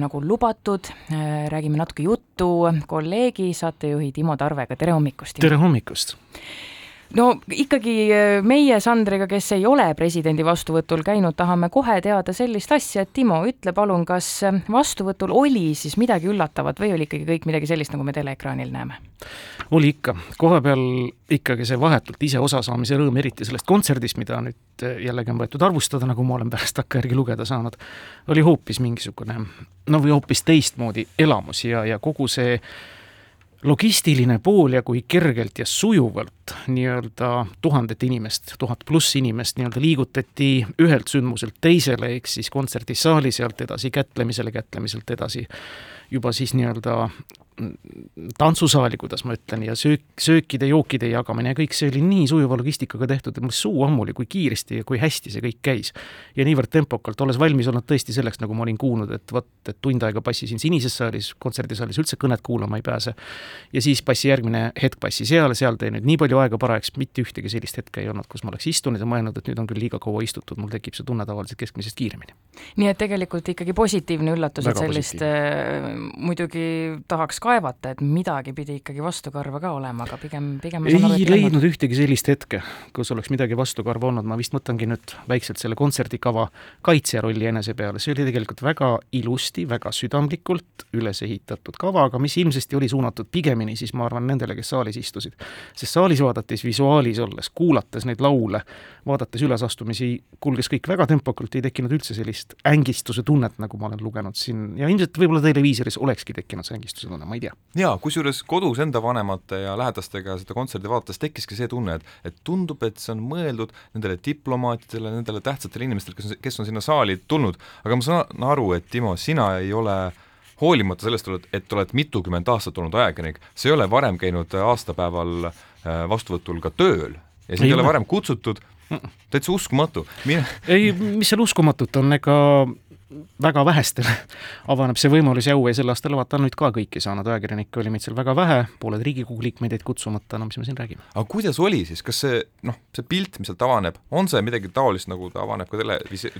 nagu lubatud, äh, räägime natuke juttu kolleegi, saatejuhi Timo Tarvega, tere hommikust! tere hommikust! No ikkagi äh, meie Sandriga, kes ei ole presidendi vastuvõtul käinud, tahame kohe teada sellist asja, et Timo, ütle palun, kas äh, vastuvõtul oli siis midagi üllatavat või oli ikkagi kõik midagi sellist, nagu me teleekraanil näeme? oli ikka, koha peal ikkagi see vahetult ise osasaamise rõõm, eriti sellest kontserdist, mida nüüd äh, jällegi on võetud arvustada, nagu ma olen pärast takkajärgi lugeda saanud, oli hoopis mingisugune no või hoopis teistmoodi elamus ja, ja kogu see logistiline pool ja kui kergelt ja sujuvalt. Nii-öelda tuhandet inimest, tuhat pluss inimest nii-öelda liigutati ühelt sündmuselt teisele, ehk siis kontserdisaali sealt edasi kätlemisele, kätlemiselt edasi juba siis nii-öelda tantsusaali, kuidas ma ütlen, ja söök, söökide, jookide jagamine ja kõik see oli nii sujuva logistikaga tehtud, et mul suu ammu oli, kui kiiresti ja kui hästi see kõik käis. ja niivõrd tempokalt, olles valmis olnud tõesti selleks, nagu ma olin kuulnud, et vot, et tund aega passisin sinises saalis, kontserdisaalis üldse kõnet kuulama ei pääse. ja siis passi järgmine hetk passi seal, seal tõi nüüd nii palju aega parajaks, mitte ühtegi sellist hetke ei olnud, kus ma oleks istunud ja mõelnud, et nüüd on küll liiga kaua istutud, mul tekib see tunne tavaliselt keskmisest kiiremini. nii et tegelikult ikkagi positiivne üllatus, et sellist äh, muidugi tahaks kaevata, et mida midagi pidi ikkagi vastukarva ka olema, aga pigem, pigem ei aru, leidnud ühtegi sellist hetke, kus oleks midagi vastukarva olnud, ma vist mõtlengi nüüd väikselt selle kontserdikava kaitsja rolli enese peale, see oli tegelikult väga ilusti, väga südamlikult üles ehitatud kava, aga mis ilmsesti oli suunatud pigemini siis ma arvan nendele, kes saalis istusid. sest saalis vaadates, visuaalis olles, kuulates neid laule, vaadates ülesastumisi, kulges kõik väga tempokalt, ei tekkinud üldse sellist ängistuse tunnet, nagu ma olen lugenud siin. Ja ilmselt võib-olla televiisoris olekski tekkinud see ängistuse tunne, ma ei tea. jaa, kusjuures kodus enda vanemate ja lähedastega seda kontserdi vaadates tekkiski see tunne, et et tundub, et see on mõeldud nendele diplomaatidele, nendele tähtsatele inimestele, kes on, kes on sinna saali tulnud, aga ma saan aru, et Timo, sina ei ole hoolimata sellest, et oled mitukümmend aastat olnud ajakirjanik, sa ei ole varem käinud aastapäeval äh, vastuvõtul ka tööl ja sind ei ole varem kutsutud, täitsa uskumatu. Ei, mis seal uskumatut on, ega väga vähestele avaneb see võimalus ja au ja sel aastal vaata nüüd ka kõiki saanud, ajakirjanikke oli meid seal väga vähe, pooled Riigikogu liikmeid jäid kutsumata, no mis me siin räägime. aga kuidas oli siis, kas see noh, see pilt, mis sealt avaneb, on see midagi taolist, nagu ta avaneb ka tele,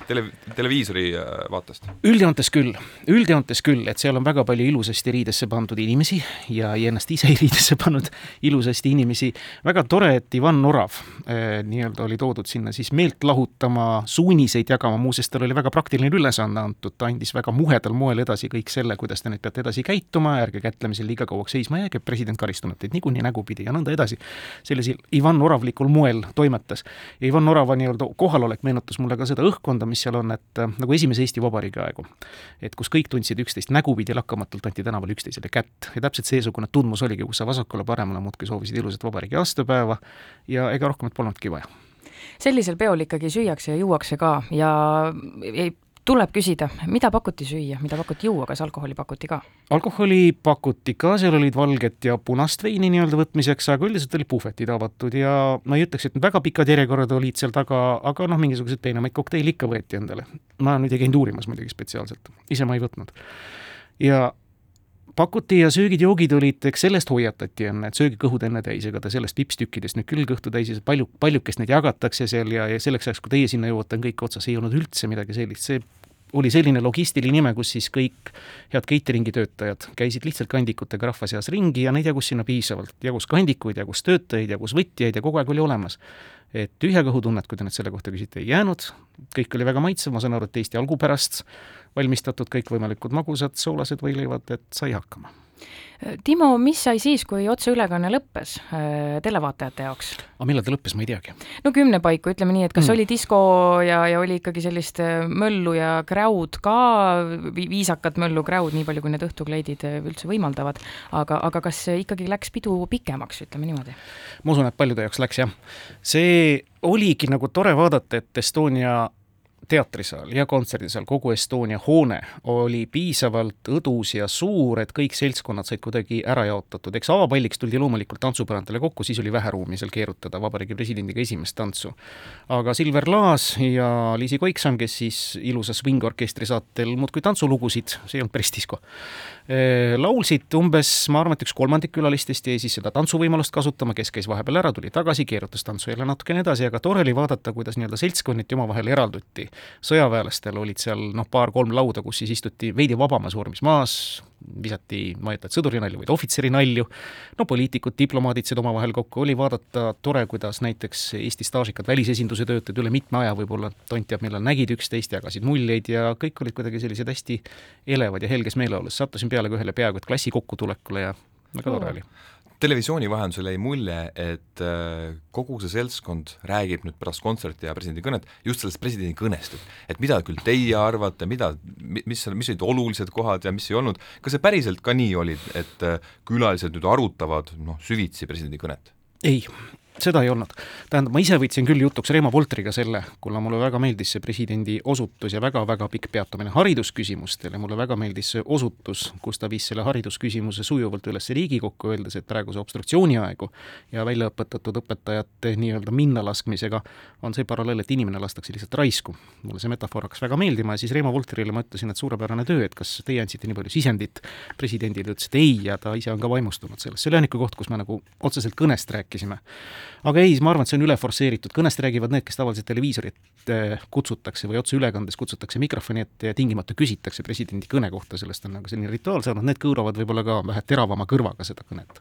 tele, televiisori äh, vaatest? üldjoontes küll, üldjoontes küll, et seal on väga palju ilusasti riidesse pandud inimesi ja, ja ennast ise riidesse pannud ilusasti inimesi, väga tore, et Ivan Orav eh, nii-öelda oli toodud sinna siis meelt lahutama, suuniseid jagama, muuseas tal oli väga praktiline ülesanne, ülesanne antud, ta andis väga muhedal moel edasi kõik selle, kuidas te nüüd peate edasi käituma, ärge kätlemisel liiga kauaks seisma jääge, president karistab teid niikuinii nägupidi ja nõnda edasi. sellisel Ivan Oravlikul moel toimetas. ja Ivan Orava nii-öelda kohalolek meenutas mulle ka seda õhkkonda, mis seal on, et äh, nagu esimese Eesti Vabariigi aegu. et kus kõik tundsid üksteist nägupidi, lakkamatult anti tänaval üksteisele kätt ja täpselt seesugune tundmus oligi, kus sa vasakule-paremale muudkui soovisid ilusat vabariigi aastapäeva ja ega rohkemat polnudki vaja sellisel peol ikkagi süüakse ja juuakse ka ja ei tuleb küsida, mida pakuti süüa, mida pakuti juua, kas alkoholi pakuti ka? alkoholi pakuti ka, seal olid valget ja punast veini nii-öelda võtmiseks, aga üldiselt olid puhvetid avatud ja ma ei ütleks, et väga pikad järjekorrad olid seal taga, aga noh, mingisuguseid peenemaid kokteile ikka võeti endale. ma nüüd ei käinud uurimas muidugi spetsiaalselt, ise ma ei võtnud. ja pakuti ja söögid-joogid olid, eks sellest hoiatati enne, et sööge kõhud enne täis, ega te sellest vipstükkidest nüüd küll kõhtu täis ei saa, palju, paljukest neid jagatakse seal ja, ja selleks ajaks, kui teie sinna jõuate, on kõik otsas, ei olnud üldse midagi sellist, see oli selline logistiline nime, kus siis kõik head catering'i töötajad käisid lihtsalt kandikutega rahva seas ringi ja neid jagus sinna piisavalt, jagus kandikuid, jagus töötajaid, jagus võtjaid ja kogu aeg oli olemas. et tühja kõhutunnet, kui te nüüd selle kohta küsite, ei jäänud, kõik oli väga maitsev, ma saan aru, et Eesti algupärast valmistatud kõikvõimalikud magusad, soolased võileivad, et sai hakkama Timo, mis sai siis, kui otseülekanne lõppes äh, televaatajate jaoks? aga millal ta lõppes, ma ei teagi. no kümne paiku, ütleme nii, et kas mm. oli disko ja, ja oli ikkagi sellist äh, möllu ja kräud ka, viisakat möllu, kräud, nii palju, kui need õhtukleidid äh, üldse võimaldavad, aga, aga kas ikkagi läks pidu pikemaks, ütleme niimoodi? ma usun, et paljude jaoks läks jah. see oligi nagu tore vaadata, et Estonia teatrisaal ja kontserdisaal, kogu Estonia hoone oli piisavalt õdus ja suur, et kõik seltskonnad said kuidagi ära jaotatud, eks avapalliks tuldi loomulikult tantsupõrandale kokku, siis oli vähe ruumi seal keerutada vabariigi presidendiga esimest tantsu. aga Silver Laas ja Liisi Koikson, kes siis ilusa swing-orkestri saatel muudkui tantsulugusid, see ei olnud päris disko, eh, laulsid umbes, ma arvan, et üks kolmandik külalistest jäi siis seda tantsuvõimalust kasutama, kes käis vahepeal ära, tuli tagasi, keerutas tantsu jälle natukene edasi, aga tore oli vaadata, kuidas nii-öelda seltskonniti omavahel eralduti sõjaväelastel olid seal noh, paar-kolm lauda, kus siis istuti veidi vabamas vormis maas, visati, ma ei ütle, et sõdurinalju, vaid ohvitserinalju, no poliitikud, diplomaadid said omavahel kokku, oli vaadata tore, kuidas näiteks Eesti staažikad välisesinduse töötajad üle mitme aja võib-olla, tont teab, millal nägid üksteist, jagasid muljeid ja kõik olid kuidagi sellised hästi elevad ja helges meeleolus, sattusin peale ka ühele peaaegu et klassi kokkutulekule ja väga tore oli televisiooni vahendusel jäi mulje, et äh, kogu see seltskond räägib nüüd pärast kontserti ja presidendi kõnet just sellest presidendi kõnest, et et mida küll teie arvate, mida, mis, mis olid olulised kohad ja mis ei olnud, kas see päriselt ka nii oli, et äh, külalised nüüd arutavad noh, süvitsi presidendi kõnet? ei, seda ei olnud. tähendab, ma ise võtsin küll jutuks Reimo Voltriga selle, kuna mulle väga meeldis see presidendi osutus ja väga-väga pikk peatumine haridusküsimustel ja mulle väga meeldis see osutus, kus ta viis selle haridusküsimuse sujuvalt üles Riigikokku, öeldes, et praeguse obstruktsiooniaegu ja väljaõpetatud õpetajate nii-öelda minnalaskmisega on see paralleel, et inimene lastakse lihtsalt raisku. mulle see metafoor hakkas väga meeldima ja siis Reimo Voltrile ma ütlesin, et suurepärane töö, et kas teie andsite nii palju sisendit presidendile, ütles, et ei ja ta ise on ka vaimustunud sellest, see oli ainuke koht, kus me nagu otseselt kõnest rääkisime aga ei, ma arvan, et see on üle forsseeritud, kõnest räägivad need, kes tavaliselt televiisorit eh, kutsutakse või otseülekandes kutsutakse mikrofoni ette ja tingimata küsitakse presidendi kõne kohta, sellest on nagu selline rituaal saanud, need kõõravad võib-olla ka vähe teravama kõrvaga seda kõnet.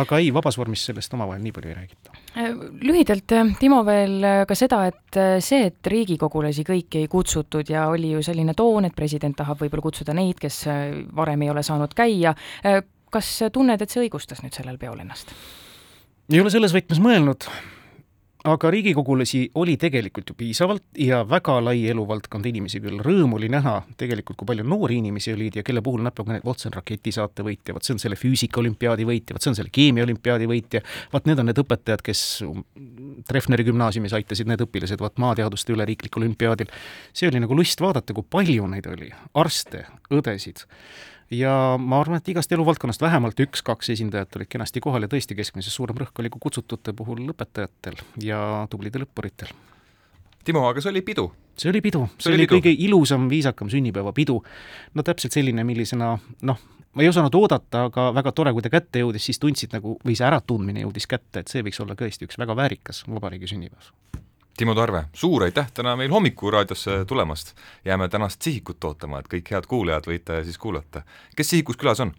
aga ei, vabas vormis sellest omavahel nii palju ei räägita. Äh, lühidalt, äh, Timo, veel äh, ka seda, et see, et riigikogulasi kõiki ei kutsutud ja oli ju selline toon, et president tahab võib-olla kutsuda neid, kes varem ei ole saanud käia, kas tunned, et see õigustas nüüd sellel peol ennast? Ei ole selles võtmes mõelnud, aga riigikogulasi oli tegelikult ju piisavalt ja väga lai eluvaldkond inimesi küll, rõõm oli näha tegelikult, kui palju noori inimesi olid ja kelle puhul näpuga näidati, vot see on raketisaate võitja, vot see on selle füüsikaolümpiaadi võitja, vot see on selle keemiaolümpiaadi võitja, vot need on need õpetajad, kes Treffneri gümnaasiumis aitasid need õpilased, vot maateaduste üleriiklikul olümpiaadil. see oli nagu lust vaadata, kui palju neid oli, arste, õdesid ja ma arvan, et igast eluvaldkonnast vähemalt üks-kaks esindajat olid kenasti kohal ja tõesti keskmisest suurem rõhk oli kui kutsutute puhul õpetajatel ja tublidel õppuritel. Timo, aga see oli pidu? see oli pidu, see oli pidu. kõige ilusam, viisakam sünnipäevapidu. no täpselt selline, millisena noh, ma ei osanud oodata, aga väga tore, kui ta kätte jõudis, siis tundsid nagu, või see äratundmine jõudis kätte, et see võiks olla tõesti üks väga väärikas vabariigi sünnipäev Timo Tarve, suur aitäh täna meil Hommikuraadiosse tulemast. jääme tänast Sihikut ootama, et kõik head kuulajad võite siis kuulata. kes Sihikus külas on?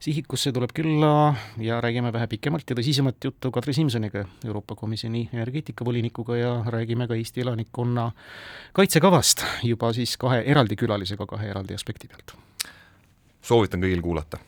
Sihikusse tuleb külla ja räägime vähe pikemalt ja tõsisemat juttu Kadri Simsoniga, Euroopa Komisjoni energeetikavolinikuga ja räägime ka Eesti elanikkonna kaitsekavast juba siis kahe eraldi külalisega kahe eraldi aspekti pealt. soovitan kõigil kuulata